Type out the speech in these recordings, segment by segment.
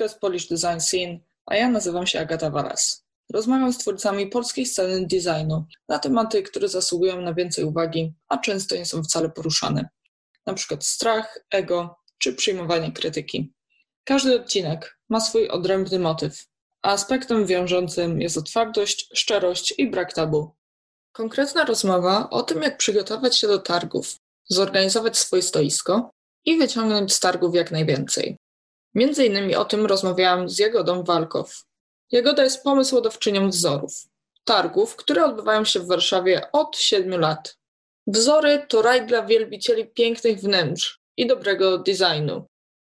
podcast Polish Design Scene, a ja nazywam się Agata Walas. Rozmawiam z twórcami polskiej sceny designu na tematy, które zasługują na więcej uwagi, a często nie są wcale poruszane. Na przykład strach, ego czy przyjmowanie krytyki. Każdy odcinek ma swój odrębny motyw, a aspektem wiążącym jest otwartość, szczerość i brak tabu. Konkretna rozmowa o tym, jak przygotować się do targów, zorganizować swoje stoisko i wyciągnąć z targów jak najwięcej. Między innymi o tym rozmawiałam z Jagodą Walkow. Jagoda jest pomysłodawczynią wzorów, targów, które odbywają się w Warszawie od siedmiu lat. Wzory to raj dla wielbicieli pięknych wnętrz i dobrego designu.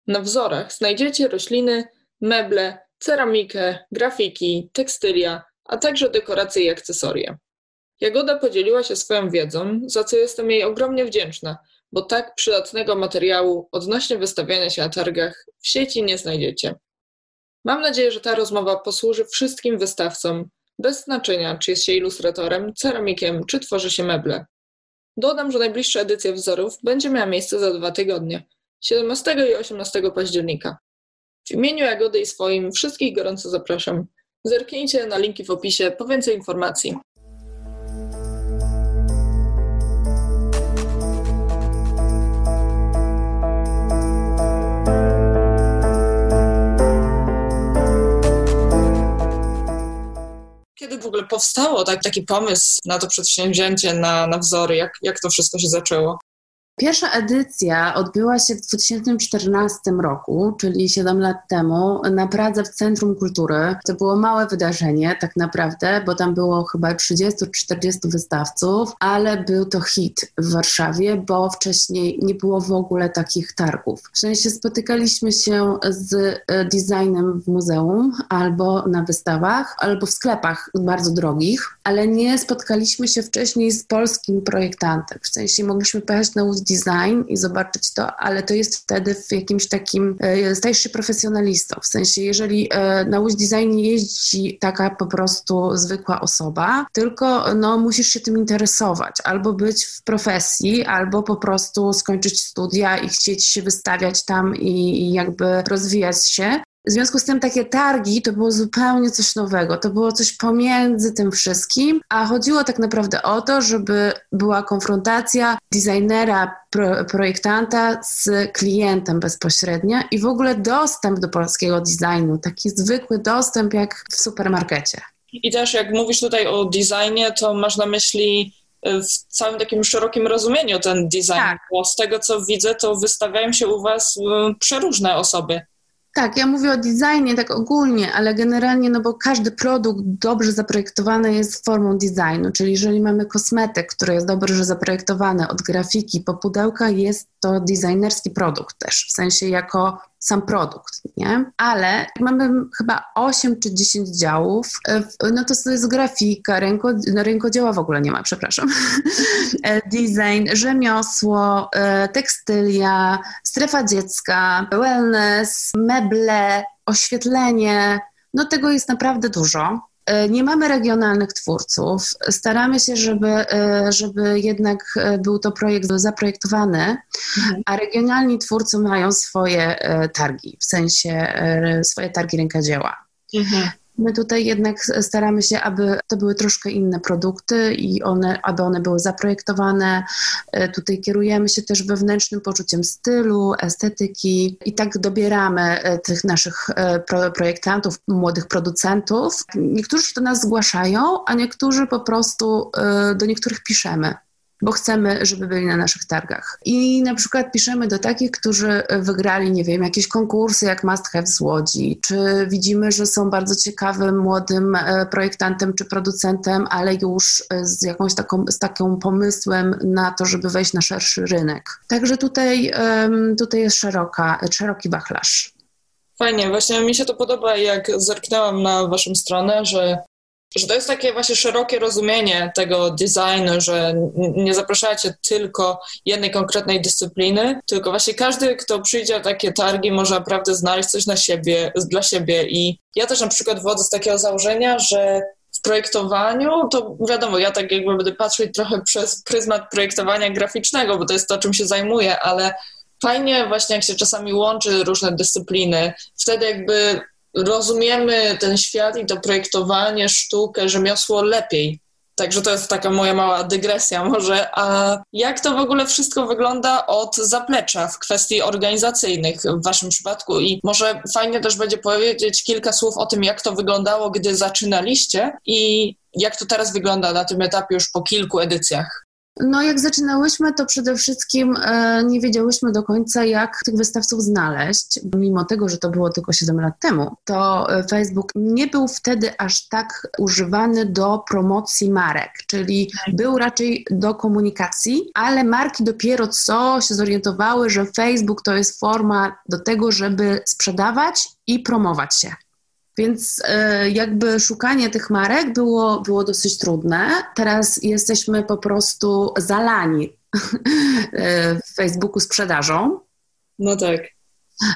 Na wzorach znajdziecie rośliny, meble, ceramikę, grafiki, tekstylia, a także dekoracje i akcesoria. Jagoda podzieliła się swoją wiedzą, za co jestem jej ogromnie wdzięczna, bo tak przydatnego materiału odnośnie wystawiania się na targach w sieci nie znajdziecie. Mam nadzieję, że ta rozmowa posłuży wszystkim wystawcom, bez znaczenia, czy jest się ilustratorem, ceramikiem, czy tworzy się meble. Dodam, że najbliższa edycja wzorów będzie miała miejsce za dwa tygodnie, 17 i 18 października. W imieniu Jagody i swoim wszystkich gorąco zapraszam. Zerknijcie na linki w opisie po więcej informacji. Kiedy w ogóle powstało tak, taki pomysł na to przedsięwzięcie, na, na wzory? Jak, jak to wszystko się zaczęło? Pierwsza edycja odbyła się w 2014 roku, czyli 7 lat temu, na Pradze w Centrum Kultury. To było małe wydarzenie, tak naprawdę, bo tam było chyba 30-40 wystawców, ale był to hit w Warszawie, bo wcześniej nie było w ogóle takich targów. W sensie spotykaliśmy się z e, designem w muzeum albo na wystawach, albo w sklepach bardzo drogich, ale nie spotkaliśmy się wcześniej z polskim projektantem. W sensie mogliśmy pojechać na design i zobaczyć to, ale to jest wtedy w jakimś takim, e, stajesz się profesjonalistą, w sensie jeżeli e, na Łódź Design nie jeździ taka po prostu zwykła osoba, tylko no, musisz się tym interesować, albo być w profesji, albo po prostu skończyć studia i chcieć się wystawiać tam i, i jakby rozwijać się. W związku z tym takie targi to było zupełnie coś nowego. To było coś pomiędzy tym wszystkim, a chodziło tak naprawdę o to, żeby była konfrontacja designera, pro, projektanta z klientem bezpośrednio i w ogóle dostęp do polskiego designu, taki zwykły dostęp jak w supermarkecie. I też jak mówisz tutaj o designie, to masz na myśli y, w całym takim szerokim rozumieniu ten design, tak. bo z tego co widzę, to wystawiają się u Was y, przeróżne osoby. Tak, ja mówię o designie tak ogólnie, ale generalnie, no bo każdy produkt dobrze zaprojektowany jest formą designu, czyli jeżeli mamy kosmetyk, który jest dobrze zaprojektowany od grafiki po pudełka, jest to designerski produkt też, w sensie jako sam produkt, nie? Ale mamy chyba 8 czy 10 działów, e, no to jest grafika, ręko, no rękodzieła w ogóle nie ma, przepraszam. E, design, rzemiosło, e, tekstylia, strefa dziecka, wellness, meble, oświetlenie, no tego jest naprawdę dużo. E, nie mamy regionalnych twórców. Staramy się, żeby, e, żeby jednak e, był to projekt zaprojektowany, mhm. a regionalni twórcy mają swoje targi, w sensie swoje targi rękodzieła. Mhm. My tutaj jednak staramy się, aby to były troszkę inne produkty i one, aby one były zaprojektowane. E, tutaj kierujemy się też wewnętrznym poczuciem stylu, estetyki i tak dobieramy e, tych naszych e, projektantów, młodych producentów. Niektórzy do nas zgłaszają, a niektórzy po prostu do niektórych piszemy bo chcemy, żeby byli na naszych targach. I na przykład piszemy do takich, którzy wygrali, nie wiem, jakieś konkursy jak Must Have z Łodzi, czy widzimy, że są bardzo ciekawym młodym e, projektantem czy producentem, ale już e, z jakąś taką, z takim pomysłem na to, żeby wejść na szerszy rynek. Także tutaj, tutaj jest szeroka, szeroki wachlarz. Fajnie, właśnie mi się to podoba, jak zerknęłam na waszą stronę, że że to jest takie właśnie szerokie rozumienie tego designu, że nie zapraszacie tylko jednej konkretnej dyscypliny, tylko właśnie każdy, kto przyjdzie na takie targi, może naprawdę znaleźć coś na siebie, dla siebie. I ja też na przykład wodzę z takiego założenia, że w projektowaniu, to wiadomo, ja tak jakby będę patrzeć trochę przez pryzmat projektowania graficznego, bo to jest to, czym się zajmuję, ale fajnie właśnie jak się czasami łączy różne dyscypliny, wtedy jakby rozumiemy ten świat i to projektowanie, sztukę, rzemiosło lepiej. Także to jest taka moja mała dygresja może. A jak to w ogóle wszystko wygląda od zaplecza w kwestii organizacyjnych w Waszym przypadku? I może fajnie też będzie powiedzieć kilka słów o tym, jak to wyglądało, gdy zaczynaliście i jak to teraz wygląda na tym etapie już po kilku edycjach. No, jak zaczynałyśmy, to przede wszystkim e, nie wiedziałyśmy do końca, jak tych wystawców znaleźć. Mimo tego, że to było tylko 7 lat temu, to e, Facebook nie był wtedy aż tak używany do promocji marek, czyli był raczej do komunikacji, ale marki dopiero co się zorientowały, że Facebook to jest forma do tego, żeby sprzedawać i promować się. Więc e, jakby szukanie tych marek było, było dosyć trudne. Teraz jesteśmy po prostu zalani e, w Facebooku sprzedażą. No tak.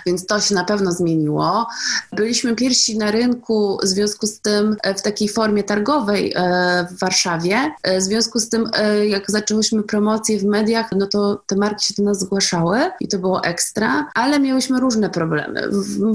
Więc to się na pewno zmieniło. Byliśmy pierwsi na rynku w związku z tym e, w takiej formie targowej e, w Warszawie. E, w związku z tym, jak zaczęłyśmy promocję w mediach, no to te marki się do nas zgłaszały i to było ekstra, ale miałyśmy różne problemy.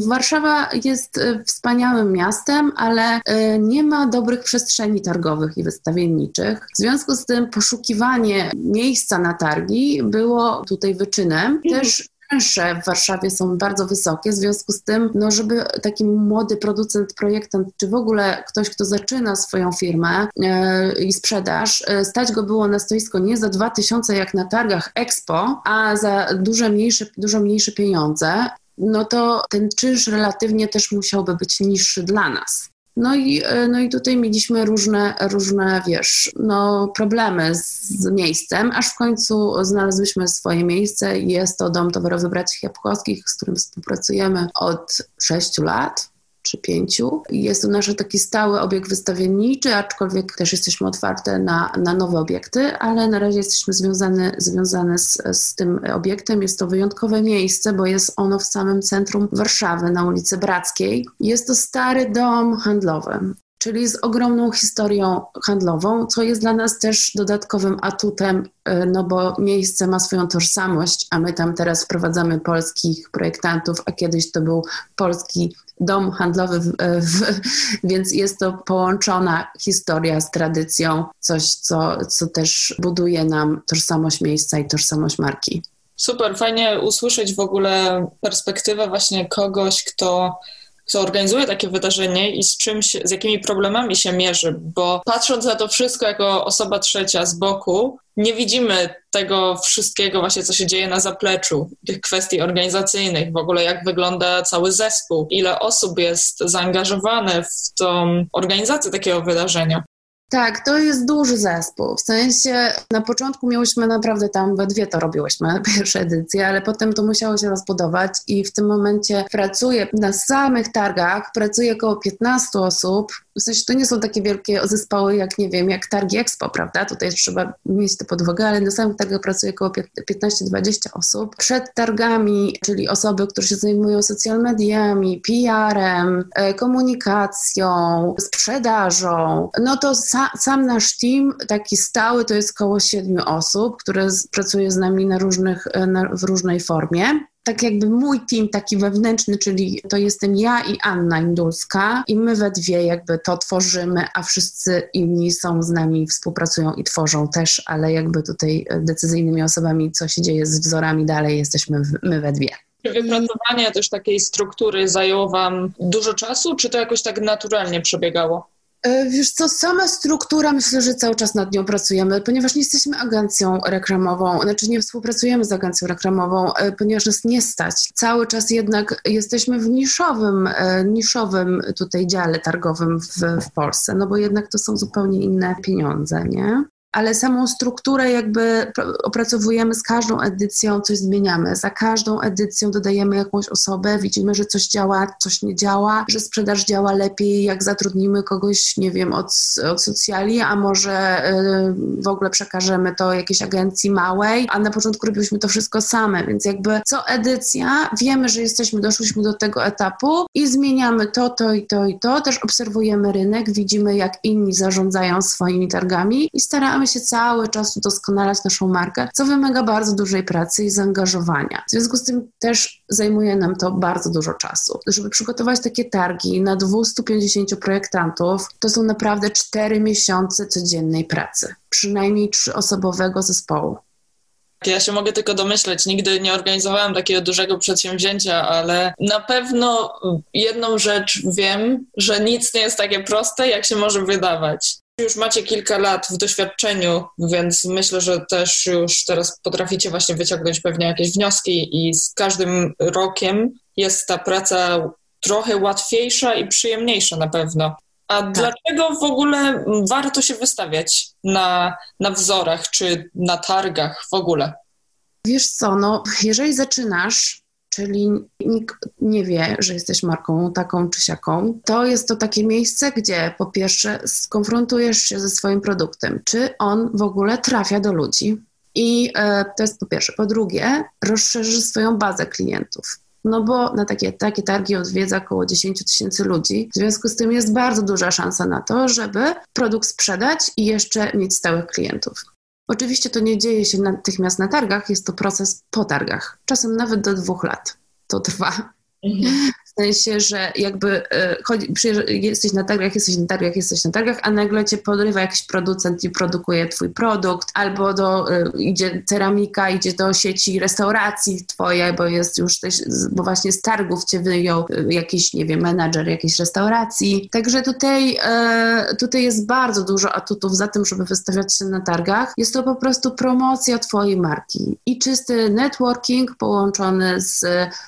Warszawa jest wspaniałym miastem, ale nie ma dobrych przestrzeni targowych i wystawienniczych. W związku z tym poszukiwanie miejsca na targi było tutaj wyczynem. Też czynsze w Warszawie są bardzo wysokie, w związku z tym, no, żeby taki młody producent, projektant, czy w ogóle ktoś, kto zaczyna swoją firmę e, i sprzedaż, e, stać go było na stoisko nie za 2000 jak na targach Expo, a za dużo mniejsze, dużo mniejsze pieniądze, no to ten czynsz relatywnie też musiałby być niższy dla nas. No i, e, no i tutaj mieliśmy różne, różne, wiesz, no, problemy z miejscem, aż w końcu znalazłyśmy swoje miejsce. Jest to Dom Towarowy Braci Jabłkowskich, z którym współpracujemy od sześciu lat czy pięciu. Jest to nasz taki stały obiekt wystawienniczy, aczkolwiek też jesteśmy otwarte na, na nowe obiekty, ale na razie jesteśmy związane, związane z, z tym obiektem. Jest to wyjątkowe miejsce, bo jest ono w samym centrum Warszawy, na ulicy Brackiej. Jest to stary dom handlowy czyli z ogromną historią handlową, co jest dla nas też dodatkowym atutem, e, no bo miejsce ma swoją tożsamość, a my tam teraz wprowadzamy polskich projektantów, a kiedyś to był polski dom handlowy, w, e, w, więc jest to połączona historia z tradycją, coś, co, co też buduje nam tożsamość miejsca i tożsamość marki. Super, fajnie usłyszeć w ogóle perspektywę właśnie kogoś, kto kto organizuje takie wydarzenie i z czym się, z jakimi problemami się mierzy, bo patrząc na to wszystko jako osoba trzecia z boku, nie widzimy tego wszystkiego właśnie, co się dzieje na zapleczu, tych kwestii organizacyjnych, w ogóle jak wygląda cały zespół, ile osób jest zaangażowane w tą organizację takiego wydarzenia. Tak, to jest duży zespół. W sensie na początku miałyśmy naprawdę tam we dwie to robiłyśmy, pierwsze edycje, ale potem to musiało się rozbudować i w tym momencie pracuję na samych targach, pracuje około 15 osób. W sensie to nie są takie wielkie zespoły jak, nie wiem, jak targi Expo, prawda? Tutaj trzeba mieć to pod uwagę, ale na samych targach pracuje około 15-20 osób. Przed targami, czyli osoby, które się zajmują social mediami, PR-em, e, komunikacją, sprzedażą, no to sam sam nasz team, taki stały, to jest około siedmiu osób, które pracuje z nami na różnych, e, na, w różnej formie tak jakby mój team taki wewnętrzny, czyli to jestem ja i Anna Indulska i my we dwie jakby to tworzymy, a wszyscy inni są z nami, współpracują i tworzą też, ale jakby tutaj decyzyjnymi osobami, co się dzieje z wzorami dalej, jesteśmy my we dwie. Czy wypracowanie też takiej struktury zajęło Wam dużo czasu, czy to jakoś tak naturalnie przebiegało? E, wiesz co, sama struktura, myślę, że cały czas nad nią pracujemy, ponieważ nie jesteśmy agencją reklamową, znaczy nie współpracujemy z agencją reklamową, e, ponieważ nas nie stać. Cały czas jednak jesteśmy w niszowym, e, niszowym tutaj dziale targowym w, w Polsce, no bo jednak to są zupełnie inne pieniądze, nie? Ale samą strukturę jakby opracowujemy z każdą edycją, coś zmieniamy. Za każdą edycją dodajemy jakąś osobę, widzimy, że coś działa, coś nie działa, że sprzedaż działa lepiej, jak zatrudnimy kogoś, nie wiem, od, od socjali, a może y, w ogóle przekażemy to jakiejś agencji małej, a na początku robiliśmy to wszystko same, więc jakby co edycja wiemy, że jesteśmy, doszliśmy do tego etapu i zmieniamy to, to i to i to. Też obserwujemy rynek, widzimy, jak inni zarządzają swoimi targami i staramy staramy się cały czas udoskonalać naszą markę, co wymaga bardzo dużej pracy i zaangażowania. W związku z tym też zajmuje nam to bardzo dużo czasu. Żeby przygotować takie targi na 250 projektantów, to są naprawdę 4 miesiące codziennej pracy, przynajmniej trzyosobowego zespołu. Ja się mogę tylko domyśleć. Nigdy nie organizowałam takiego dużego przedsięwzięcia, ale na pewno jedną rzecz wiem, że nic nie jest takie proste, jak się może wydawać. Już macie kilka lat w doświadczeniu, więc myślę, że też już teraz potraficie właśnie wyciągnąć pewnie jakieś wnioski i z każdym rokiem jest ta praca trochę łatwiejsza i przyjemniejsza na pewno. A tak. dlaczego w ogóle warto się wystawiać na, na wzorach czy na targach w ogóle? Wiesz co, no jeżeli zaczynasz, czyli nikt nie wie, że jesteś marką taką czy siaką, to jest to takie miejsce, gdzie po pierwsze skonfrontujesz się ze swoim produktem, czy on w ogóle trafia do ludzi. I e, to jest po pierwsze. Po drugie, rozszerzysz swoją bazę klientów. No bo na takie, takie targi odwiedza około 10 tysięcy ludzi. W związku z tym jest bardzo duża szansa na to, żeby produkt sprzedać i jeszcze mieć stałych klientów. Oczywiście to nie dzieje się natychmiast na targach, jest to proces po targach. Czasem nawet do dwóch lat to trwa. Mhm. W sensie, że jakby e, chodzi, jesteś na targach, jesteś na targach, jesteś na targach, a nagle cię podrywa jakiś producent i produkuje twój produkt, albo do, e, idzie ceramika, idzie do sieci restauracji twoje, bo jest już też, bo właśnie z targów cię wyjął e, jakiś, nie wiem, menadżer jakiejś restauracji. Także tutaj, tutaj jest bardzo dużo atutów za tym, żeby wystawiać się na targach. Jest to po prostu promocja twojej marki i czysty networking połączony z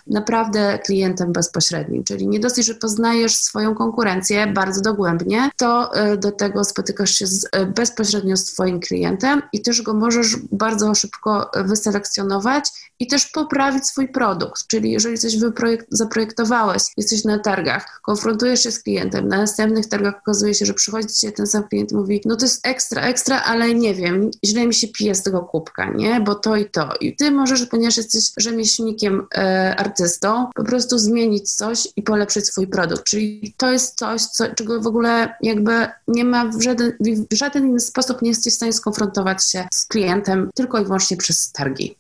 naprawdę klientem bezpośrednim czyli nie dosyć, że poznajesz swoją konkurencję bardzo dogłębnie, to e, do tego spotykasz się z, e, bezpośrednio z Twoim klientem i też go możesz bardzo szybko wyselekcjonować i też poprawić swój produkt. Czyli jeżeli coś wyprojekt, zaprojektowałeś, jesteś na targach, konfrontujesz się z klientem, na następnych targach okazuje się, że przychodzi ci ten sam klient i mówi, no to jest ekstra, ekstra, ale nie wiem, źle mi się pije z tego kubka, nie? Bo to i to. I ty możesz, ponieważ jesteś rzemieślnikiem, e, artystą, po prostu zmienić coś i polepszyć swój produkt. Czyli to jest coś, co, czego w ogóle jakby nie ma w żaden, w żaden inny sposób nie jesteś w stanie skonfrontować się z klientem tylko i wyłącznie przez targi.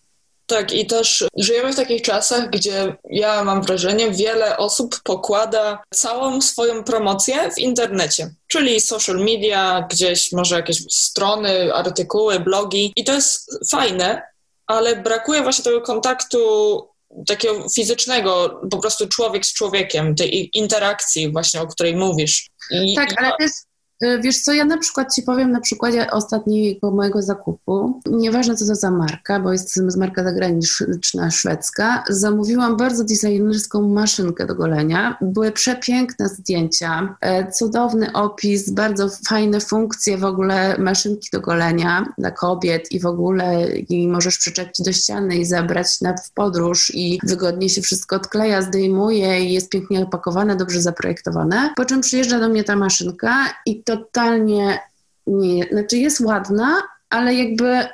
Tak, i też żyjemy w takich czasach, gdzie ja mam wrażenie, wiele osób pokłada całą swoją promocję w internecie, czyli social media, gdzieś może jakieś strony, artykuły, blogi, i to jest fajne, ale brakuje właśnie tego kontaktu takiego fizycznego, po prostu człowiek z człowiekiem, tej interakcji właśnie, o której mówisz. I, tak, ale też E, wiesz co, ja na przykład Ci powiem na przykładzie ostatniego mojego zakupu, nieważne co to za marka, bo jest to marka zagraniczna, szwedzka, zamówiłam bardzo designerską maszynkę do golenia. Były przepiękne zdjęcia, e, cudowny opis, bardzo fajne funkcje w ogóle maszynki do golenia dla kobiet i w ogóle i możesz przyczepić do ściany i zabrać na w podróż i wygodnie się wszystko odkleja, zdejmuje i jest pięknie opakowane, dobrze zaprojektowane. Po czym przyjeżdża do mnie ta maszynka i totalnie nie, znaczy jest ładna, ale jakby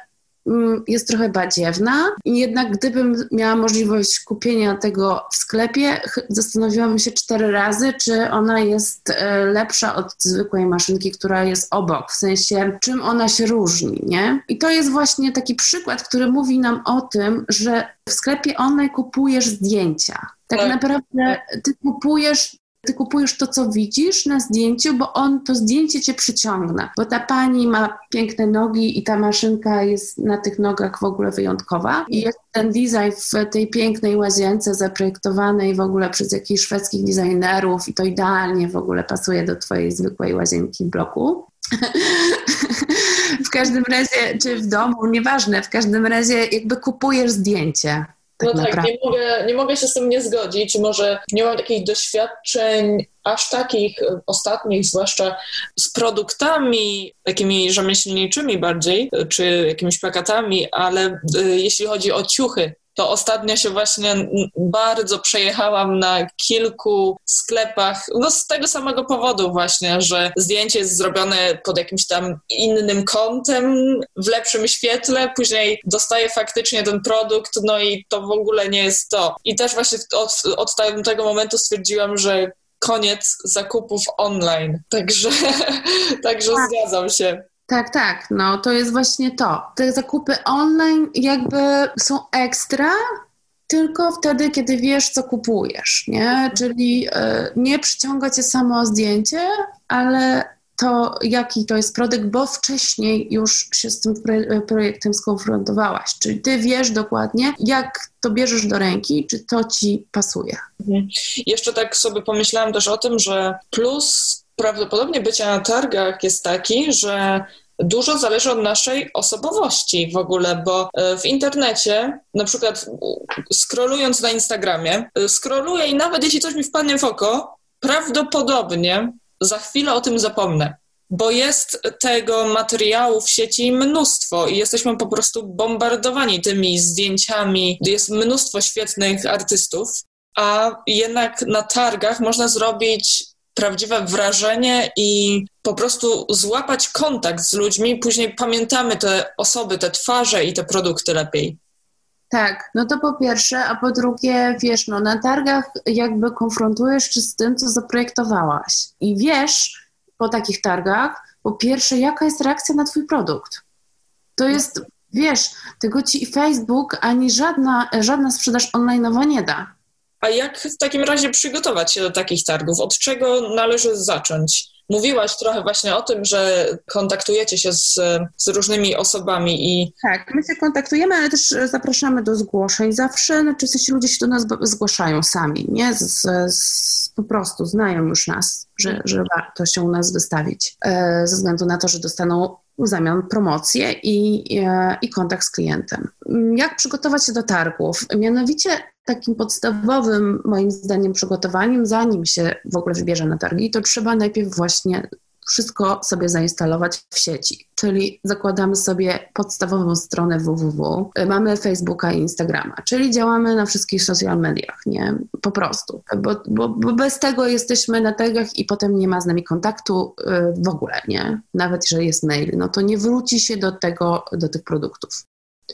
mm, jest trochę badziewna i jednak gdybym miała możliwość kupienia tego w sklepie, zastanowiłabym się cztery razy, czy ona jest e, lepsza od zwykłej maszynki, która jest obok, w sensie czym ona się różni, nie? I to jest właśnie taki przykład, który mówi nam o tym, że w sklepie online kupujesz zdjęcia. Tak, tak. naprawdę ty kupujesz ty kupujesz to, co widzisz na zdjęciu, bo on to zdjęcie cię przyciągnie. Bo ta pani ma piękne nogi i ta maszynka jest na tych nogach w ogóle wyjątkowa. I jest ten design w tej pięknej łazience zaprojektowanej w ogóle przez jakichś szwedzkich designerów i to idealnie w ogóle pasuje do twojej zwykłej łazienki bloku. w każdym razie, czy w domu, nieważne, w każdym razie jakby kupujesz zdjęcie. Tak no tak, nie mogę, nie mogę się z tym nie zgodzić. Może nie mam takich doświadczeń aż takich e, ostatnich, zwłaszcza z produktami takimi rzemieślniczymi bardziej, czy jakimiś plakatami, ale y, jeśli chodzi o ciuchy, to ostatnio się właśnie bardzo przejechałam na kilku sklepach, no z tego samego powodu właśnie, że zdjęcie jest zrobione pod jakimś tam innym kątem, w lepszym świetle, później dostaję faktycznie ten produkt, no i to w ogóle nie jest to. I też właśnie od, od tego momentu stwierdziłam, że koniec zakupów online. Także, także tak. zgadzam się. Tak, tak, no to jest właśnie to. Te zakupy online jakby są ekstra, tylko wtedy, kiedy wiesz, co kupujesz, nie? Czyli y, nie przyciąga cię samo zdjęcie, ale to, jaki to jest produkt, bo wcześniej już się z tym projektem skonfrontowałaś. Czyli ty wiesz dokładnie, jak to bierzesz do ręki, czy to ci pasuje. Mhm. Jeszcze tak sobie pomyślałam też o tym, że plus prawdopodobnie bycia na targach jest taki, że dużo zależy od naszej osobowości w ogóle, bo e, w internecie, na przykład scrollując na Instagramie, e, scrolluję i nawet jeśli coś mi wpadnie w oko, prawdopodobnie za chwilę o tym zapomnę. Bo jest tego materiału w sieci mnóstwo i jesteśmy po prostu bombardowani tymi zdjęciami. Jest mnóstwo świetnych artystów, a jednak na targach można zrobić prawdziwe wrażenie i po prostu złapać kontakt z ludźmi. Później pamiętamy te osoby, te twarze i te produkty lepiej. Tak, no to po pierwsze, a po drugie, wiesz, no na targach jakby konfrontujesz się z tym, co zaprojektowałaś. I wiesz po takich targach, po pierwsze, jaka jest reakcja na twój produkt. To jest, wiesz, tego ci Facebook ani żadna, żadna sprzedaż online'owa nie da. A jak w takim razie przygotować się do takich targów? Od czego należy zacząć? Mówiłaś trochę właśnie o tym, że kontaktujecie się z, z, różnymi osobami i... Tak, my się kontaktujemy, ale też zapraszamy do zgłoszeń zawsze. Znaczy w sensie ludzie się do nas zgłaszają sami, nie? Z, z, po prostu znają już nas, że, że warto się u nas wystawić. E, ze względu na to, że dostaną w zamian promocję i, e, i kontakt z klientem. Jak przygotować się do targów? Mianowicie takim podstawowym, moim zdaniem, przygotowaniem, zanim się w ogóle wybierze na targi, to trzeba najpierw właśnie wszystko sobie zainstalować w sieci. Czyli zakładamy sobie podstawową stronę www, mamy Facebooka i Instagrama, czyli działamy na wszystkich social mediach, nie? Po prostu. Bo, bo, bo bez tego jesteśmy na targach i potem nie ma z nami kontaktu y, w ogóle, nie? Nawet jeżeli jest mail, no to nie wróci się do tego, do tych produktów.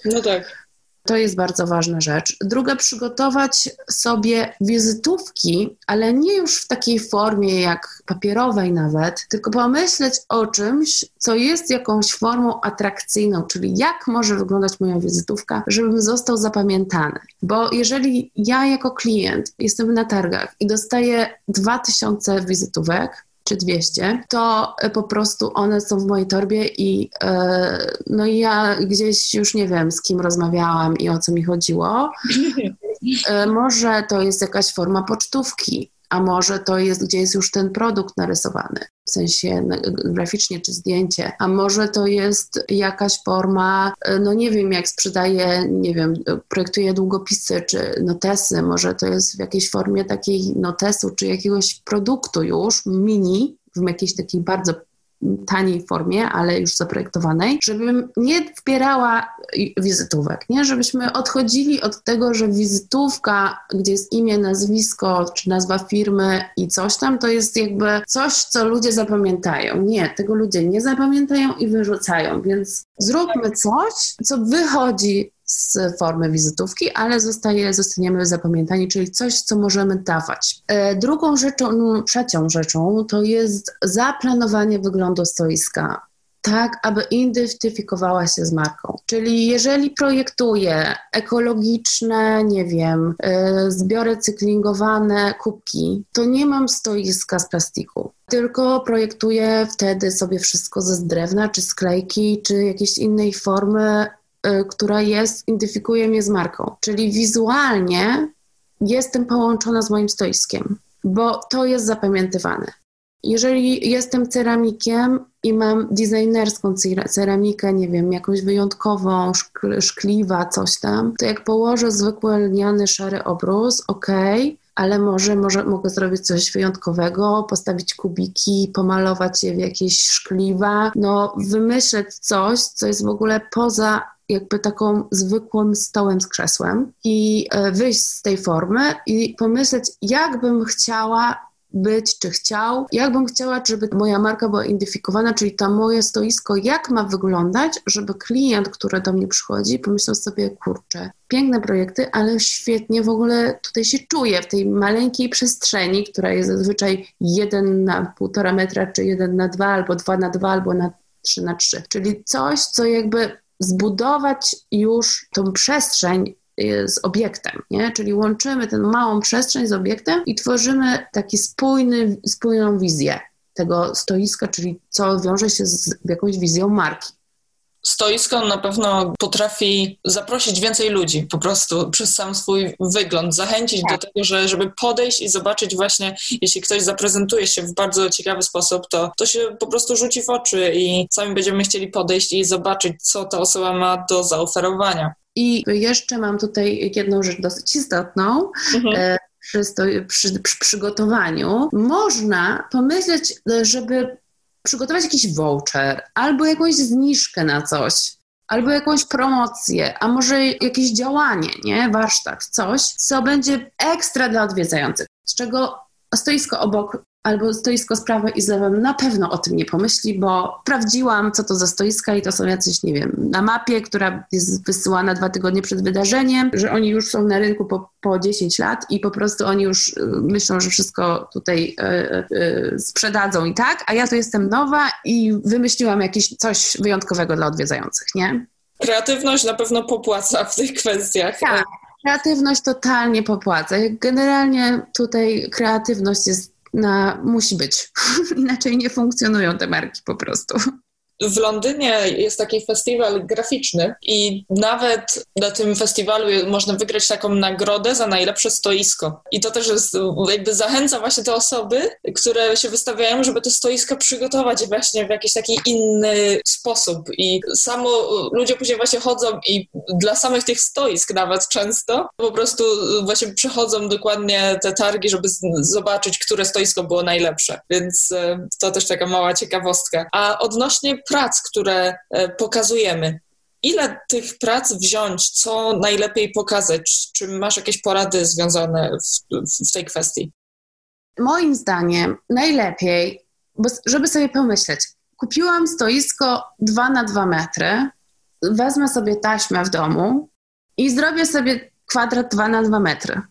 No tak. To jest bardzo ważna rzecz. Druga, przygotować sobie wizytówki, ale nie już w takiej formie jak papierowej nawet, tylko pomyśleć o czymś, co jest jakąś formą atrakcyjną, czyli jak może wyglądać moja wizytówka, żebym został zapamiętany. Bo jeżeli ja jako klient jestem na targach i dostaję 2000 wizytówek, czy 200, to e, po prostu one są w mojej torbie i e, no i ja gdzieś już nie wiem, z kim rozmawiałam i o co mi chodziło. E, może to jest jakaś forma pocztówki, a może to jest, gdzie jest już ten produkt narysowany, w sensie graficznie czy zdjęcie, a może to jest jakaś forma, no nie wiem, jak sprzedaję, nie wiem, projektuję długopisy czy notesy, może to jest w jakiejś formie takiej notesu czy jakiegoś produktu już, mini, w jakiejś takiej bardzo taniej formie, ale już zaprojektowanej, żebym nie wpierała wizytówek, nie? Żebyśmy odchodzili od tego, że wizytówka, gdzie jest imię, nazwisko, czy nazwa firmy i coś tam, to jest jakby coś, co ludzie zapamiętają. Nie, tego ludzie nie zapamiętają i wyrzucają, więc zróbmy coś, co wychodzi z formy wizytówki, ale zostaje, zostaniemy zapamiętani, czyli coś, co możemy dawać. E, drugą rzeczą, no, trzecią rzeczą to jest zaplanowanie wyglądu stoiska tak, aby identyfikowała się z marką. Czyli jeżeli projektuję ekologiczne, nie wiem, yy, zbiory cyklingowane kubki, to nie mam stoiska z plastiku. Tylko projektuję wtedy sobie wszystko ze drewna, czy sklejki, czy jakiejś innej formy która jest, identyfikuje mnie z marką. Czyli wizualnie jestem połączona z moim stoiskiem, bo to jest zapamiętywane. Jeżeli jestem ceramikiem i mam designerską ceramikę, nie wiem, jakąś wyjątkową, szkliwa, coś tam, to jak położę zwykły lniany szary obrus, ok, ale może, może mogę zrobić coś wyjątkowego, postawić kubiki, pomalować je w jakieś szkliwa, no wymyśleć coś, co jest w ogóle poza jakby taką zwykłym stołem z krzesłem i e, wyjść z tej formy i pomyśleć, jak bym chciała być, czy chciał, jak bym chciała, żeby moja marka była identyfikowana, czyli to moje stoisko, jak ma wyglądać, żeby klient, który do mnie przychodzi, pomyślał sobie, kurczę, piękne projekty, ale świetnie w ogóle tutaj się czuję w tej maleńkiej przestrzeni, która jest zazwyczaj 1 na 1,5 metra, czy 1 na 2, albo 2 na 2, albo na 3 na 3 czyli coś, co jakby zbudować już tą przestrzeń y, z obiektem, nie? czyli łączymy tę małą przestrzeń z obiektem i tworzymy taki spójny, spójną wizję tego stoiska, czyli co wiąże się z jakąś wizją marki stoisko na pewno potrafi zaprosić więcej ludzi po prostu przez sam swój wygląd, zachęcić tak. do tego, że, żeby podejść i zobaczyć właśnie, jeśli ktoś zaprezentuje się w bardzo ciekawy sposób, to, to się po prostu rzuci w oczy i sami będziemy chcieli podejść i zobaczyć, co ta osoba ma do zaoferowania. I jeszcze mam tutaj jedną rzecz dosyć istotną. Mhm. E, przy, przy, przy przygotowaniu można pomyśleć, żeby przygotować jakiś voucher albo jakąś zniżkę na coś, albo jakąś promocję, a może jakieś działanie, nie? Warsztat, coś, co będzie ekstra dla odwiedzających, z czego stoisko obok albo stoisko z prawa i z lewem na pewno o tym nie pomyśli, bo sprawdziłam, co to za stoiska i to są jacyś, nie wiem, na mapie, która jest wysyłana dwa tygodnie przed wydarzeniem, że oni już są na rynku po, po 10 lat i po prostu oni już y, myślą, że wszystko tutaj y, y, sprzedadzą i tak, a ja tu jestem nowa i wymyśliłam jakieś coś wyjątkowego dla odwiedzających, nie? Kreatywność na pewno popłaca w tych kwestiach. Tak. Kreatywność totalnie popłaca. Generalnie tutaj kreatywność jest na, musi być. Inaczej nie funkcjonują te marki po prostu w Londynie jest taki festiwal graficzny i nawet na tym festiwalu można wygrać taką nagrodę za najlepsze stoisko. I to też jest, jakby zachęca właśnie te osoby, które się wystawiają, żeby te stoiska przygotować właśnie w jakiś taki inny sposób. I samo ludzie później właśnie chodzą i dla samych tych stoisk nawet często po prostu właśnie przechodzą dokładnie te targi, żeby zobaczyć, które stoisko było najlepsze. Więc e, to też taka mała ciekawostka. A odnośnie prac, które e, pokazujemy. Ile tych prac wziąć, co najlepiej pokazać? Czy masz jakieś porady związane w, w tej kwestii? Moim zdaniem najlepiej, bo żeby sobie pomyśleć, kupiłam stoisko 2 na 2 metry, wezmę sobie taśmę w domu i zrobię sobie kwadrat 2 na 2 metry.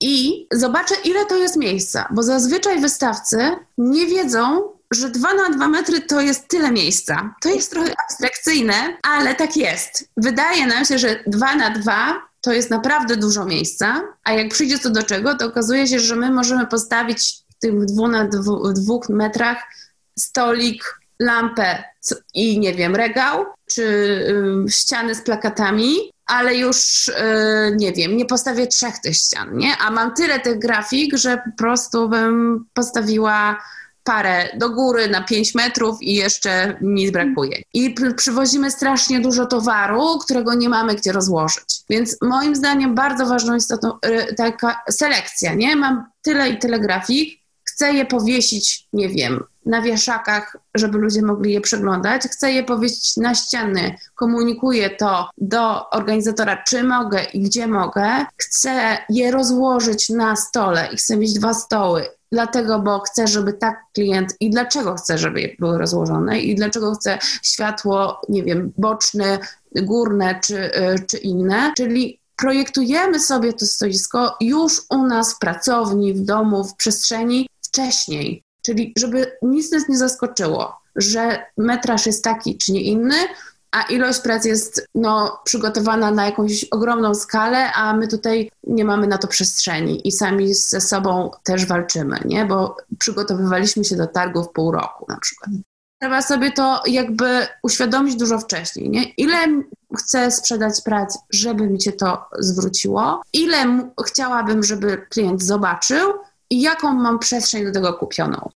I zobaczę, ile to jest miejsca, bo zazwyczaj wystawcy nie wiedzą, że 2 na 2 metry to jest tyle miejsca. To jest trochę abstrakcyjne, ale tak jest. Wydaje nam się, że 2 na 2 to jest naprawdę dużo miejsca, a jak przyjdzie to do czego, to okazuje się, że my możemy postawić w tych 2 na 2 metrach stolik, lampę i nie wiem, regał, czy y, ściany z plakatami, ale już y, nie wiem, nie postawię trzech tych ścian, nie? A mam tyle tych grafik, że po prostu bym postawiła parę do góry na 5 metrów i jeszcze nic brakuje. I przywozimy strasznie dużo towaru, którego nie mamy gdzie rozłożyć. Więc moim zdaniem bardzo ważną jest to, y, taka selekcja, nie? Mam tyle i tyle grafik, chcę je powiesić, nie wiem, na wieszakach, żeby ludzie mogli je przeglądać. Chcę je powiesić na ściany, komunikuję to do organizatora, czy mogę i gdzie mogę. Chcę je rozłożyć na stole i chcę mieć dwa stoły dlatego, bo chcę, żeby tak klient i dlaczego chcę, żeby były rozłożone i dlaczego chcę światło, nie wiem, boczne, górne czy, y, czy inne, czyli projektujemy sobie to stoisko już u nas w pracowni, w domu, w przestrzeni wcześniej, czyli żeby nic nas nie zaskoczyło, że metraż jest taki czy nie inny, a ilość prac jest no, przygotowana na jakąś ogromną skalę, a my tutaj nie mamy na to przestrzeni i sami ze sobą też walczymy, nie? bo przygotowywaliśmy się do targów pół roku na przykład. Trzeba sobie to jakby uświadomić dużo wcześniej, nie? Ile chcę sprzedać prac, żeby mi się to zwróciło, ile chciałabym, żeby klient zobaczył i jaką mam przestrzeń do tego kupioną.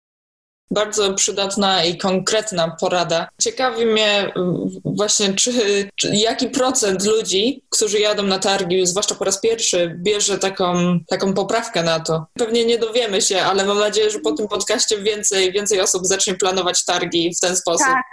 Bardzo przydatna i konkretna porada. Ciekawi mnie mm, właśnie, czy, czy, jaki procent ludzi, którzy jadą na targi, zwłaszcza po raz pierwszy, bierze taką, taką poprawkę na to. Pewnie nie dowiemy się, ale mam nadzieję, że po tym podcaście więcej, więcej osób zacznie planować targi w ten sposób. Tak,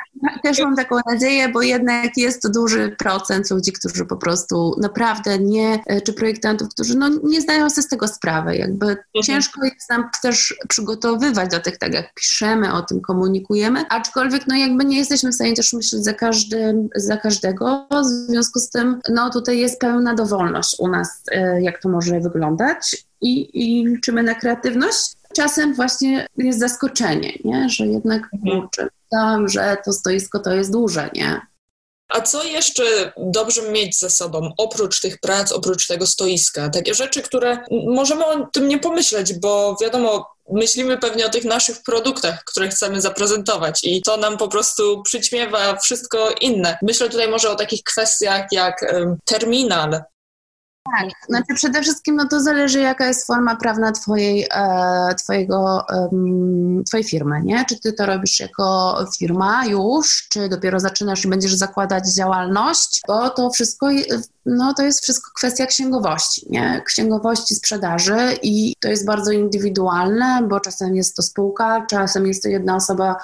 też mam taką nadzieję, bo jednak jest to duży procent ludzi, którzy po prostu naprawdę nie, e, czy projektantów, którzy no, nie zdają sobie z tego sprawy. Jakby mhm. ciężko jest nam też przygotowywać do tych tak jak piszemy, o tym komunikujemy, aczkolwiek no jakby nie jesteśmy w stanie też myśleć za, każdym, za każdego, w związku z tym no tutaj jest pełna dowolność u nas, e, jak to może wyglądać i, i liczymy na kreatywność. Czasem właśnie jest zaskoczenie, nie? że jednak mhm. kurczę, że to stoisko to jest duże, nie? A co jeszcze dobrze mieć ze sobą, oprócz tych prac, oprócz tego stoiska? Takie rzeczy, które możemy o tym nie pomyśleć, bo wiadomo, myślimy pewnie o tych naszych produktach, które chcemy zaprezentować i to nam po prostu przyćmiewa wszystko inne. Myślę tutaj może o takich kwestiach jak terminal, tak, znaczy przede wszystkim no to zależy jaka jest forma prawna twojej, e, twojego, twojej firmy, nie? Czy ty to robisz jako firma już, czy dopiero zaczynasz i będziesz zakładać działalność, bo to wszystko no to jest wszystko kwestia księgowości, nie? Księgowości sprzedaży i to jest bardzo indywidualne, bo czasem jest to spółka, czasem jest to jedna osoba,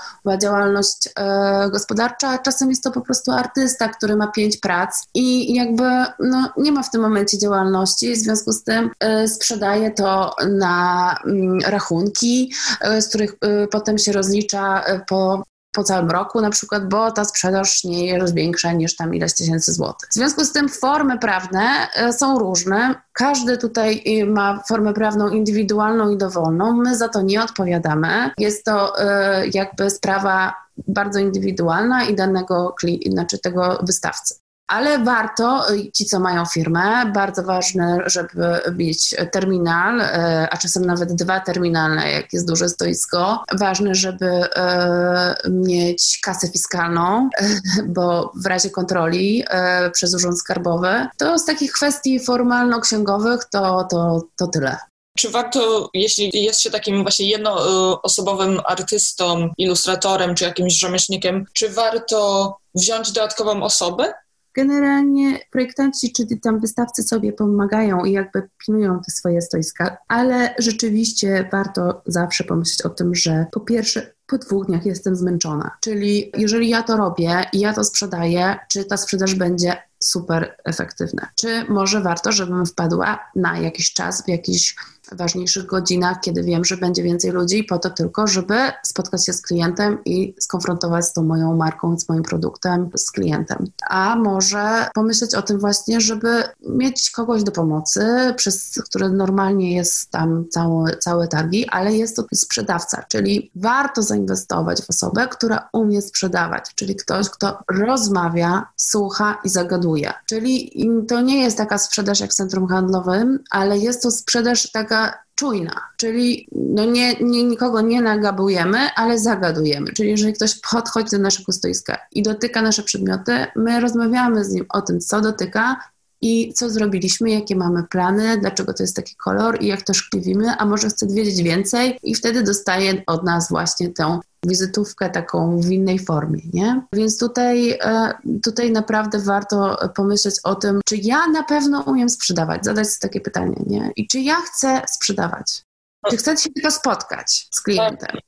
działalność e, gospodarcza, czasem jest to po prostu artysta, który ma pięć prac i jakby no, nie ma w tym momencie działalności, w związku z tym e, sprzedaje to na mm, rachunki, e, z których potem się rozlicza po po całym roku na przykład, bo ta sprzedaż nie jest większa niż tam ileś tysięcy złotych. W związku z tym formy prawne e, są różne. Każdy tutaj e, ma formę prawną indywidualną i dowolną. My za to nie odpowiadamy. Jest to e, jakby sprawa bardzo indywidualna i danego, znaczy tego wystawcy ale warto, y, ci co mają firmę, bardzo ważne, żeby mieć terminal, y, a czasem nawet dwa terminale, jak jest duże stoisko. Ważne, żeby y, mieć kasę fiskalną, bo w razie kontroli przez Urząd Skarbowy, to z takich kwestii formalno-księgowych to, to, to tyle. Czy warto, jeśli jest się takim właśnie jednoosobowym artystą, ilustratorem czy jakimś rzemieślnikiem, czy warto wziąć dodatkową osobę Generalnie projektanci czy tam wystawcy sobie pomagają i jakby pilnują te swoje stoiska, ale rzeczywiście warto zawsze pomyśleć o tym, że po pierwsze po dwóch dniach jestem zmęczona. Czyli jeżeli ja to robię i ja to sprzedaję, czy ta sprzedaż będzie super efektywna? Czy może warto, żebym wpadła na jakiś czas w jakiś ważniejszych godzinach, kiedy wiem, że będzie więcej ludzi, po to tylko, żeby spotkać się z klientem i skonfrontować z tą moją marką, z moim produktem, z klientem. A może pomyśleć o tym właśnie, żeby mieć kogoś do pomocy, przez który normalnie jest tam całe, całe targi, ale jest to sprzedawca, czyli warto zainwestować w osobę, która umie sprzedawać, czyli ktoś, kto rozmawia, słucha i zagaduje. Czyli to nie jest taka sprzedaż jak w centrum handlowym, ale jest to sprzedaż taka czujna, czyli no nie, nie, nikogo nie nagabujemy, ale zagadujemy. Czyli jeżeli ktoś podchodzi do naszego stoiska i dotyka nasze przedmioty, my rozmawiamy z nim o tym, co dotyka i co zrobiliśmy, jakie mamy plany, dlaczego to jest taki kolor i jak to szkliwimy, a może chce wiedzieć więcej i wtedy dostaje od nas właśnie tę wizytówkę taką w innej formie, nie? Więc tutaj, e, tutaj naprawdę warto pomyśleć o tym, czy ja na pewno umiem sprzedawać, zadać sobie takie pytanie, nie? I czy ja chcę sprzedawać? Czy chcę się tylko spotkać z klientem?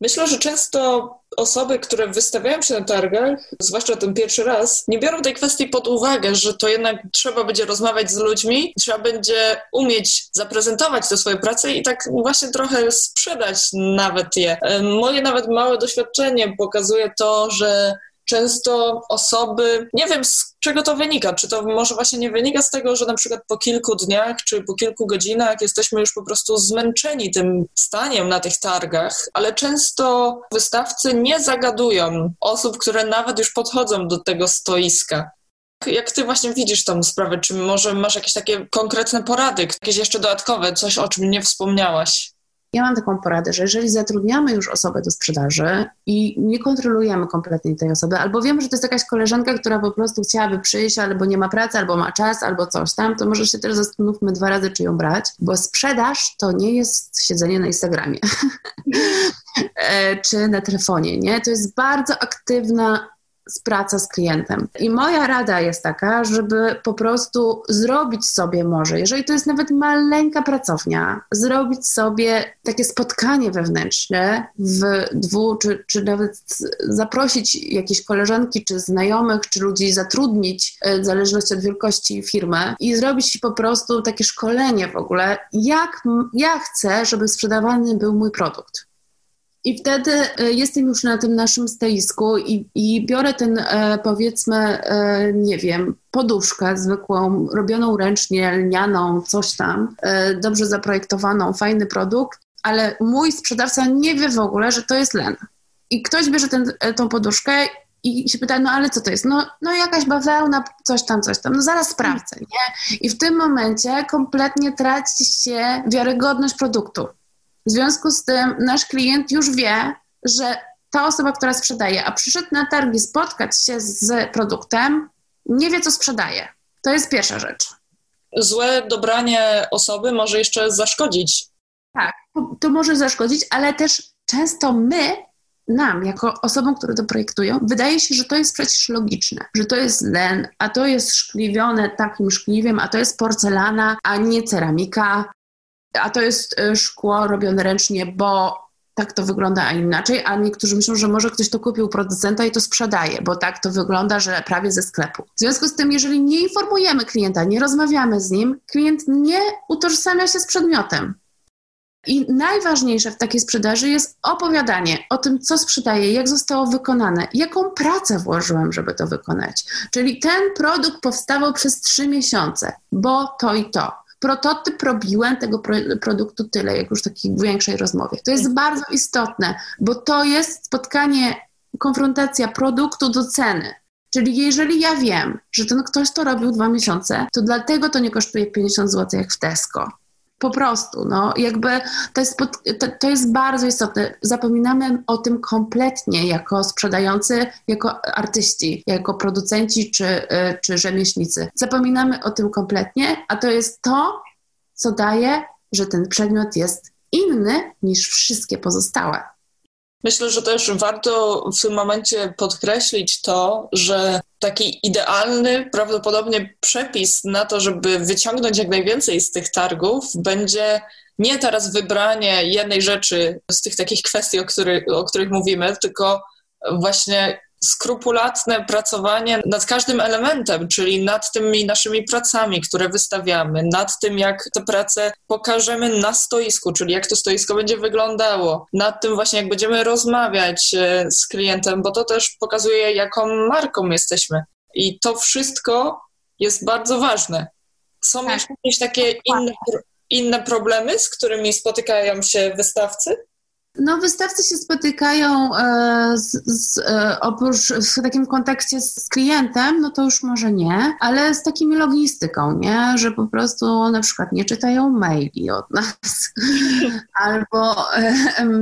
Myślę, że często osoby, które wystawiają się na targach, zwłaszcza ten pierwszy raz, nie biorą tej kwestii pod uwagę, że to jednak trzeba będzie rozmawiać z ludźmi, trzeba będzie umieć zaprezentować te swoje prace i tak właśnie trochę sprzedać nawet je. Moje nawet małe doświadczenie pokazuje to, że często osoby, nie wiem z czego to wynika, czy to może właśnie nie wynika z tego, że na przykład po kilku dniach czy po kilku godzinach jesteśmy już po prostu zmęczeni tym staniem na tych targach, ale często wystawcy nie zagadują osób, które nawet już podchodzą do tego stoiska. Jak ty właśnie widzisz tą sprawę? Czy może masz jakieś takie konkretne porady, jakieś jeszcze dodatkowe, coś o czym nie wspomniałaś? Ja mam taką poradę, że jeżeli zatrudniamy już osobę do sprzedaży i nie kontrolujemy kompletnie tej osoby, albo wiemy, że to jest jakaś koleżanka, która po prostu chciałaby przyjść, albo nie ma pracy, albo ma czas, albo coś tam, to może się też zastanówmy dwa razy, czy ją brać, bo sprzedaż to nie jest siedzenie na Instagramie e, czy na telefonie, nie? To jest bardzo aktywna praca z klientem. I moja rada jest taka, żeby po prostu zrobić sobie może, jeżeli to jest nawet maleńka pracownia, zrobić sobie takie spotkanie wewnętrzne w dwu, czy, czy nawet zaprosić jakieś koleżanki, czy znajomych, czy ludzi zatrudnić, e, w zależności od wielkości firmy i zrobić po prostu takie szkolenie w ogóle, jak ja chcę, żeby sprzedawany był mój produkt. I wtedy e, jestem już na tym naszym stoisku i, i biorę ten, e, powiedzmy, e, nie wiem, poduszkę zwykłą, robioną ręcznie, lnianą, coś tam, dobrze zaprojektowaną, fajny produkt, ale mój sprzedawca nie wie w ogóle, że to jest len. I ktoś bierze ten, tą poduszkę i się pyta, no ale co to jest? No, no jakaś bawełna, coś tam, coś tam. No zaraz sprawdzę, nie? I w tym momencie kompletnie traci się wiarygodność produktu. W związku z tym nasz klient już wie, że ta osoba, która sprzedaje, a przyszedł na targi spotkać się z produktem, nie wie, co sprzedaje. To jest pierwsza rzecz. Złe dobranie osoby może jeszcze zaszkodzić. Tak, to może zaszkodzić, ale też często my nam, jako osobom, które to projektują, wydaje się, że to jest przecież logiczne, że to jest len, a to jest szkliwione takim szkliwiem, a to jest porcelana, a nie ceramika, a to jest e, szkło robione ręcznie, bo tak to wygląda, a inaczej, a niektórzy myślą, że może ktoś to kupił producenta i to sprzedaje, bo tak to wygląda, że prawie ze sklepu. W związku z tym, jeżeli nie informujemy klienta, nie rozmawiamy z nim, klient nie utożsamia się z przedmiotem. I najważniejsze w takiej sprzedaży jest opowiadanie o tym, co sprzedaję, jak zostało wykonane, jaką pracę włożyłem, żeby to wykonać. Czyli ten produkt powstawał przez trzy miesiące, bo to i to. Prototyp robiłem tego pro, produktu tyle, jak już takiej większej rozmowie. To jest bardzo istotne, bo to jest spotkanie, konfrontacja produktu do ceny. Czyli jeżeli ja wiem, że ten ktoś to robił dwa miesiące, to dlatego to nie kosztuje 50 zł jak w Tesco po prostu, no, jakby to jest, to, to jest bardzo istotne. Zapominamy o tym kompletnie jako sprzedający, jako artyści, jako producenci czy, y, czy rzemieślnicy. Zapominamy o tym kompletnie, a to jest to, co daje, że ten przedmiot jest inny niż wszystkie pozostałe. Myślę, że też warto w tym momencie podkreślić to, że taki idealny prawdopodobnie przepis na to, żeby wyciągnąć jak najwięcej z tych targów, będzie nie teraz wybranie jednej rzeczy z tych takich kwestii, o, który, o których mówimy, tylko właśnie skrupulatne pracowanie nad każdym elementem, czyli nad tymi naszymi pracami, które wystawiamy, nad tym, jak te prace pokażemy na stoisku, czyli jak to stoisko będzie wyglądało, nad tym właśnie, jak będziemy rozmawiać e, z klientem, bo to też pokazuje, jaką marką jesteśmy. I to wszystko jest bardzo ważne. Są tak. jakieś takie inne, inne problemy, z którymi spotykają się wystawcy? No, wystawcy się spotykają e, z, z, e, oprócz w takim kontekście z klientem, no to już może nie, ale z takimi logistyką, nie? Że po prostu na przykład nie czytają maili od nas, albo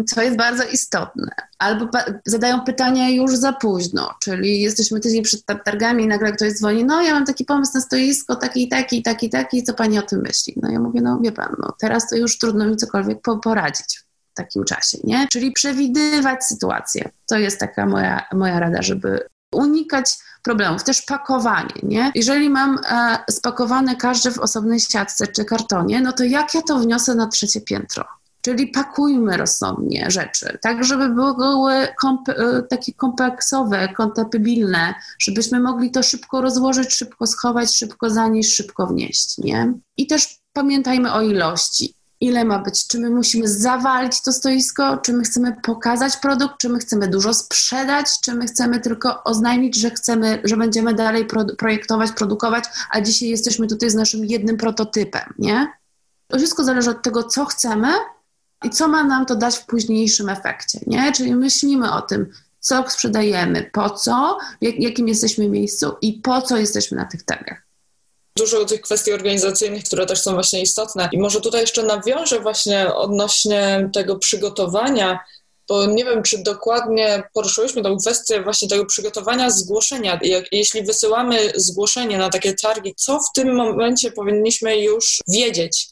co jest bardzo istotne, albo zadają pytania już za późno, czyli jesteśmy tydzień przed targami i nagle ktoś dzwoni, no ja mam taki pomysł na stoisko, taki, taki, taki, taki, co pani o tym myśli? No ja mówię, no wie pan, no teraz to już trudno mi cokolwiek poradzić takim czasie, nie? Czyli przewidywać sytuację. To jest taka moja, moja rada, żeby unikać problemów. Też pakowanie, nie? Jeżeli mam e, spakowane każde w osobnej siatce czy kartonie, no to jak ja to wniosę na trzecie piętro? Czyli pakujmy rozsądnie rzeczy, tak żeby były komp e, takie kompleksowe, kompatybilne, żebyśmy mogli to szybko rozłożyć, szybko schować, szybko zanieść, szybko wnieść, nie? I też pamiętajmy o ilości ile ma być, czy my musimy zawalić to stoisko, czy my chcemy pokazać produkt, czy my chcemy dużo sprzedać, czy my chcemy tylko oznajmić, że chcemy, że będziemy dalej pro projektować, produkować, a dzisiaj jesteśmy tutaj z naszym jednym prototypem, nie? To wszystko zależy od tego, co chcemy i co ma nam to dać w późniejszym efekcie, nie? Czyli myślimy o tym, co sprzedajemy, po co, w jakim jesteśmy miejscu i po co jesteśmy na tych targach dużo tych kwestii organizacyjnych, które też są właśnie istotne. I może tutaj jeszcze nawiążę właśnie odnośnie tego przygotowania, bo nie wiem, czy dokładnie poruszyłyśmy tę kwestię właśnie tego przygotowania zgłoszenia. Jak, jeśli wysyłamy zgłoszenie na takie targi, co w tym momencie powinniśmy już wiedzieć?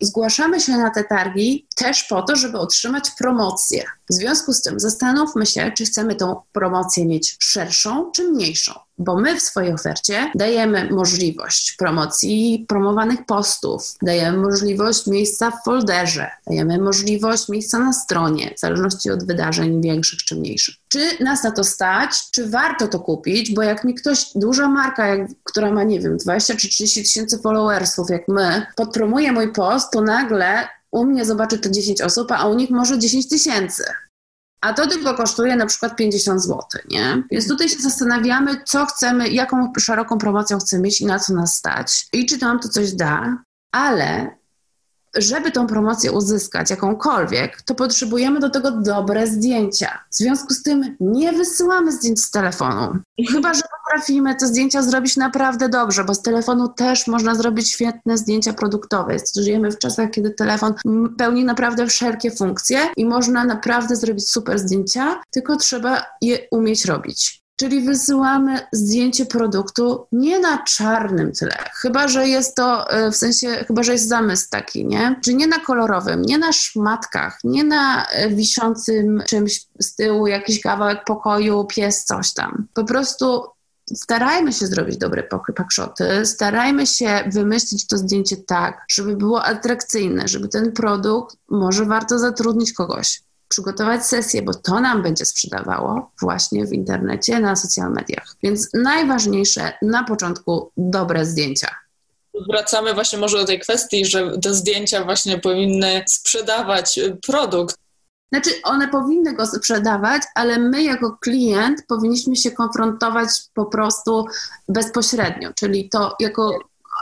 Zgłaszamy się na te targi też po to, żeby otrzymać promocję. W związku z tym zastanówmy się, czy chcemy tą promocję mieć szerszą czy mniejszą bo my w swojej ofercie dajemy możliwość promocji promowanych postów, dajemy możliwość miejsca w folderze, dajemy możliwość miejsca na stronie, w zależności od wydarzeń większych czy mniejszych. Czy nas na to stać, czy warto to kupić, bo jak mi ktoś, duża marka, jak, która ma, nie wiem, 20 czy 30 tysięcy followersów, jak my, podpromuje mój post, to nagle u mnie zobaczy to 10 osób, a u nich może 10 tysięcy a to tylko kosztuje na przykład 50 zł, nie? Więc tutaj się zastanawiamy, co chcemy, jaką szeroką promocją chcemy mieć i na co nas stać i czy nam to coś da, ale żeby tą promocję uzyskać, jakąkolwiek, to potrzebujemy do tego dobre zdjęcia. W związku z tym nie wysyłamy zdjęć z telefonu. Chyba, że potrafimy te zdjęcia zrobić naprawdę dobrze, bo z telefonu też można zrobić świetne zdjęcia produktowe. Żyjemy w czasach, kiedy telefon pełni naprawdę wszelkie funkcje i można naprawdę zrobić super zdjęcia, tylko trzeba je umieć robić. Czyli wysyłamy zdjęcie produktu nie na czarnym tle, chyba że jest to e, w sensie, chyba że jest zamysł taki, nie? Czy nie na kolorowym, nie na szmatkach, nie na e, wiszącym czymś z tyłu, jakiś kawałek pokoju, pies, coś tam. Po prostu starajmy się zrobić dobre pakszoty, starajmy się wymyślić to zdjęcie tak, żeby było atrakcyjne, żeby ten produkt, może warto zatrudnić kogoś przygotować sesję, bo to nam będzie sprzedawało właśnie w internecie, na social mediach. Więc najważniejsze na początku dobre zdjęcia. Wracamy właśnie może do tej kwestii, że te zdjęcia właśnie powinny sprzedawać produkt. Znaczy, one powinny go sprzedawać, ale my jako klient powinniśmy się konfrontować po prostu bezpośrednio, czyli to jako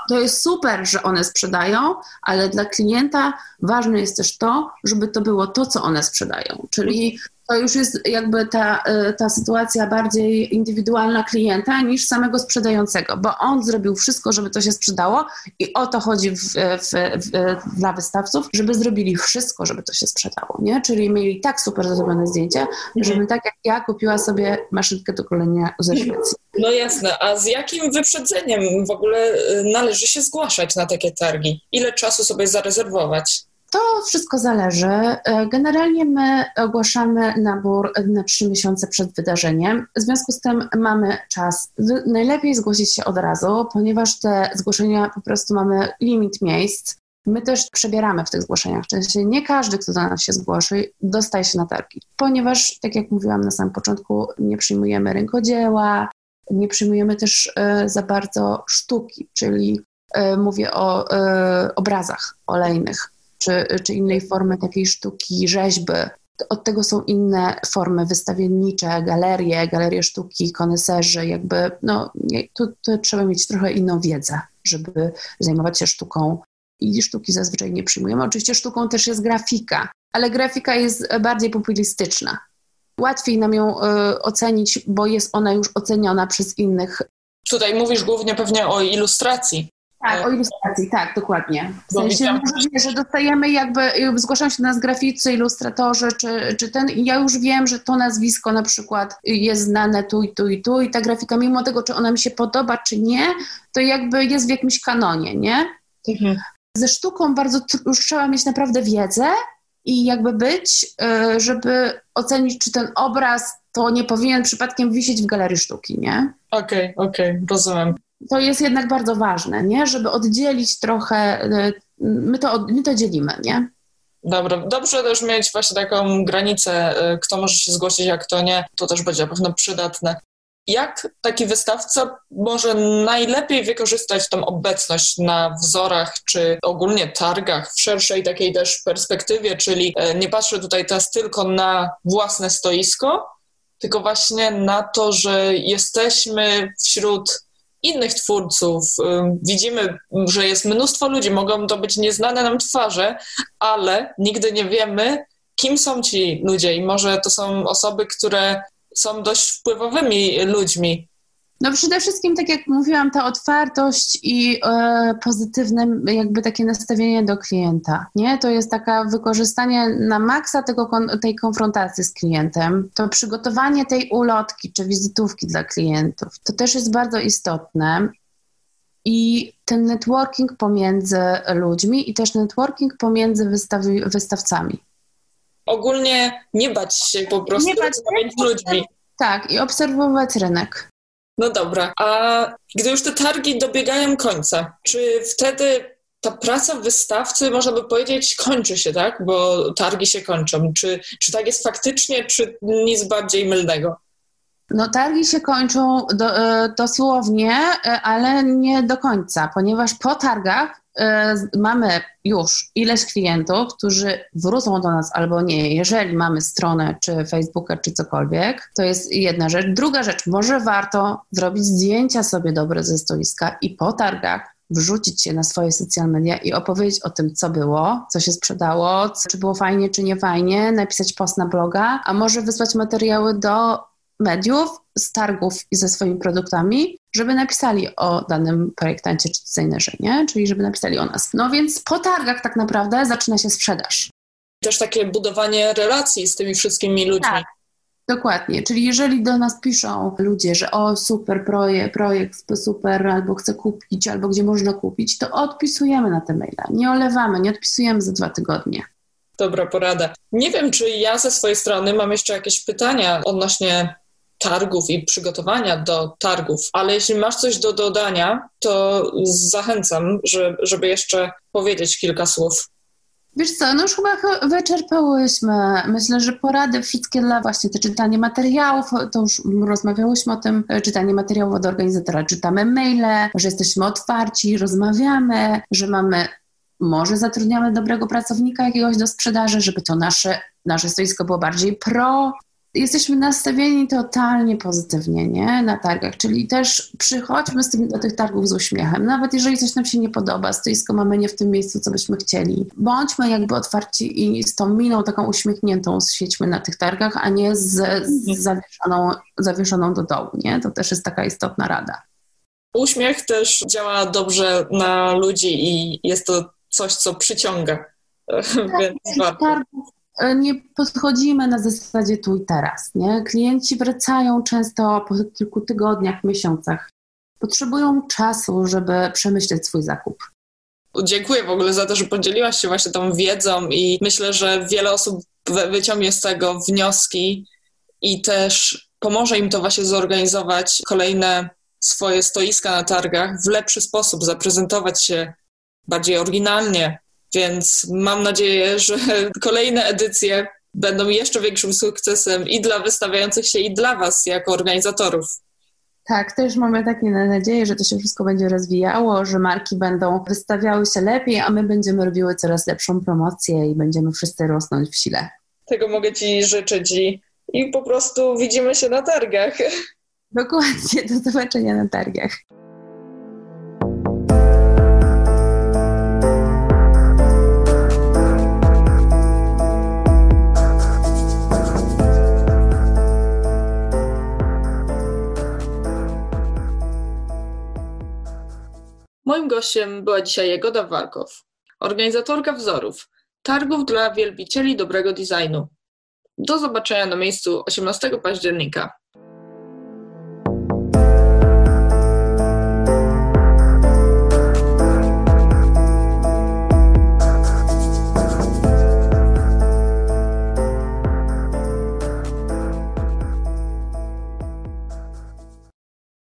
to jest super, że one sprzedają, ale dla klienta ważne jest też to, żeby to było to, co one sprzedają. Czyli to już jest jakby ta, e, ta sytuacja bardziej indywidualna klienta niż samego sprzedającego, bo on zrobił wszystko, żeby to się sprzedało i o to chodzi w, w, w, dla wystawców, żeby zrobili wszystko, żeby to się sprzedało, nie? Czyli mieli tak super zrobione zdjęcia, mhm. żeby tak jak ja kupiła sobie maszynkę do golenia ze Szwecji. No jasne, a z jakim wyprzedzeniem w ogóle e, należy się zgłaszać na takie targi? Ile czasu sobie zarezerwować? To wszystko zależy. E, generalnie my ogłaszamy nabór na trzy miesiące przed wydarzeniem. W związku z tym mamy czas. Najlepiej zgłosić się od razu, ponieważ te zgłoszenia po prostu mamy limit miejsc. My też przebieramy w tych zgłoszeniach. Sensie nie każdy, kto do nas się zgłosi, dostaje się na targi, ponieważ, tak jak mówiłam na samym początku, nie przyjmujemy rękodzieła, nie przyjmujemy też e, za bardzo sztuki, czyli e, mówię o obrazach olejnych czy, czy innej formy takiej sztuki, rzeźby. Od tego są inne formy wystawiennicze, galerie, galerie sztuki, koneserzy, jakby, no, tu, tu trzeba mieć trochę inną wiedzę, żeby zajmować się sztuką i sztuki zazwyczaj nie przyjmujemy. Oczywiście sztuką też jest grafika, ale grafika jest bardziej populistyczna. Łatwiej nam ją y, ocenić, bo jest ona już oceniona przez innych. Tutaj mówisz głównie pewnie o ilustracji. Tak, o ilustracji, tak, dokładnie. W sensie, że dostajemy jakby, zgłaszam się do nas graficy, ilustratorzy, czy, czy ten, i ja już wiem, że to nazwisko na przykład jest znane tu i tu i tu i ta grafika, mimo tego, czy ona mi się podoba, czy nie, to jakby jest w jakimś kanonie, nie? Mhm. Ze sztuką bardzo już trzeba mieć naprawdę wiedzę i jakby być, y, żeby ocenić, czy ten obraz to nie powinien przypadkiem wisieć w galerii sztuki, nie? Okej, okay, okej, okay, rozumiem to jest jednak bardzo ważne, nie? Żeby oddzielić trochę, y, my to, my to dzielimy, nie? Dobra, dobrze też mieć właśnie taką granicę, y, kto może się zgłosić, a kto nie. To też będzie na pewno przydatne. Jak taki wystawca może najlepiej wykorzystać tą obecność na wzorach, czy ogólnie targach w szerszej takiej też perspektywie, czyli y, nie patrzę tutaj teraz tylko na własne stoisko, tylko właśnie na to, że jesteśmy wśród innych twórców. Widzimy, że jest mnóstwo ludzi, mogą to być nieznane nam twarze, ale nigdy nie wiemy, kim są ci ludzie i może to są osoby, które są dość wpływowymi ludźmi. No przede wszystkim, tak jak mówiłam, ta otwartość i e, pozytywne jakby takie nastawienie do klienta, nie? To jest taka wykorzystanie na maksa tego, tej konfrontacji z klientem, to przygotowanie tej ulotki czy wizytówki dla klientów, to też jest bardzo istotne. I ten networking pomiędzy ludźmi i też networking pomiędzy wystawi, wystawcami. Ogólnie nie bać się po prostu nie bać się, ludźmi. Tak, i obserwować rynek. No dobra, a gdy już te targi dobiegają końca, czy wtedy ta praca wystawcy, można by powiedzieć, kończy się, tak? Bo targi się kończą. Czy, czy tak jest faktycznie, czy nic bardziej mylnego? No targi się kończą do, e, dosłownie, e, ale nie do końca, ponieważ po targach mamy już ileś klientów, którzy wrócą do nas albo nie, jeżeli mamy stronę, czy Facebooka, czy cokolwiek, to jest jedna rzecz. Druga rzecz, może warto zrobić zdjęcia sobie dobre ze stoiska i po targach wrzucić się na swoje social media i opowiedzieć o tym, co było, co się sprzedało, czy było fajnie, czy nie fajnie, napisać post na bloga, a może wysłać materiały do mediów z targów i ze swoimi produktami, żeby napisali o danym projektancie czy designerze, nie? Czyli żeby napisali o nas. No więc po targach tak naprawdę zaczyna się sprzedaż. Też takie budowanie relacji z tymi wszystkimi ludźmi. Tak. Dokładnie, czyli jeżeli do nas piszą ludzie, że o super projekt, projekt super, albo chcę kupić, albo gdzie można kupić, to odpisujemy na te maile. Nie olewamy, nie odpisujemy za dwa tygodnie. Dobra porada. Nie wiem, czy ja ze swojej strony mam jeszcze jakieś pytania odnośnie targów i przygotowania do targów, ale jeśli masz coś do dodania, to zachęcam, żeby jeszcze powiedzieć kilka słów. Wiesz co, no już chyba wyczerpałyśmy. Myślę, że porady wszystkie dla właśnie te czytanie materiałów, to już rozmawiałyśmy o tym, czytanie materiałów od organizatora, czytamy maile, że jesteśmy otwarci, rozmawiamy, że mamy, może zatrudniamy dobrego pracownika jakiegoś do sprzedaży, żeby to nasze, nasze stoisko było bardziej pro, jesteśmy nastawieni totalnie pozytywnie nie? na targach, czyli też przychodźmy z tym, do tych targów z uśmiechem. Nawet jeżeli coś nam się nie podoba, stoisko mamy nie w tym miejscu, co byśmy chcieli. Bądźmy jakby otwarci i z tą miną taką uśmiechniętą świećmy na tych targach, a nie z, z zawieszoną, zawieszoną do dołu. Nie? To też jest taka istotna rada. Uśmiech też działa dobrze na ludzi i jest to coś, co przyciąga. Tak, Więc targów E, nie podchodzimy na zasadzie tu i teraz. Nie? Klienci wracają często po kilku tygodniach, miesiącach. Potrzebują czasu, żeby przemyśleć swój zakup. Dziękuję w ogóle za to, że podzieliłaś się właśnie tą wiedzą i myślę, że wiele osób wyciągnie z tego wnioski i też pomoże im to właśnie zorganizować kolejne swoje stoiska na targach w lepszy sposób, zaprezentować się bardziej oryginalnie, więc mam nadzieję, że kolejne edycje będą jeszcze większym sukcesem i dla wystawiających się, i dla Was jako organizatorów. Tak, też mamy takie nadzieję, że to się wszystko będzie rozwijało, że marki będą wystawiały się lepiej, a my będziemy robiły coraz lepszą promocję i będziemy wszyscy rosnąć w sile. Tego mogę Ci życzyć i, i po prostu widzimy się na targach. Dokładnie, do zobaczenia na targach. Moim gościem była dzisiaj Jagoda Walkow, organizatorka wzorów, targów dla wielbicieli dobrego designu. Do zobaczenia na miejscu 18 października.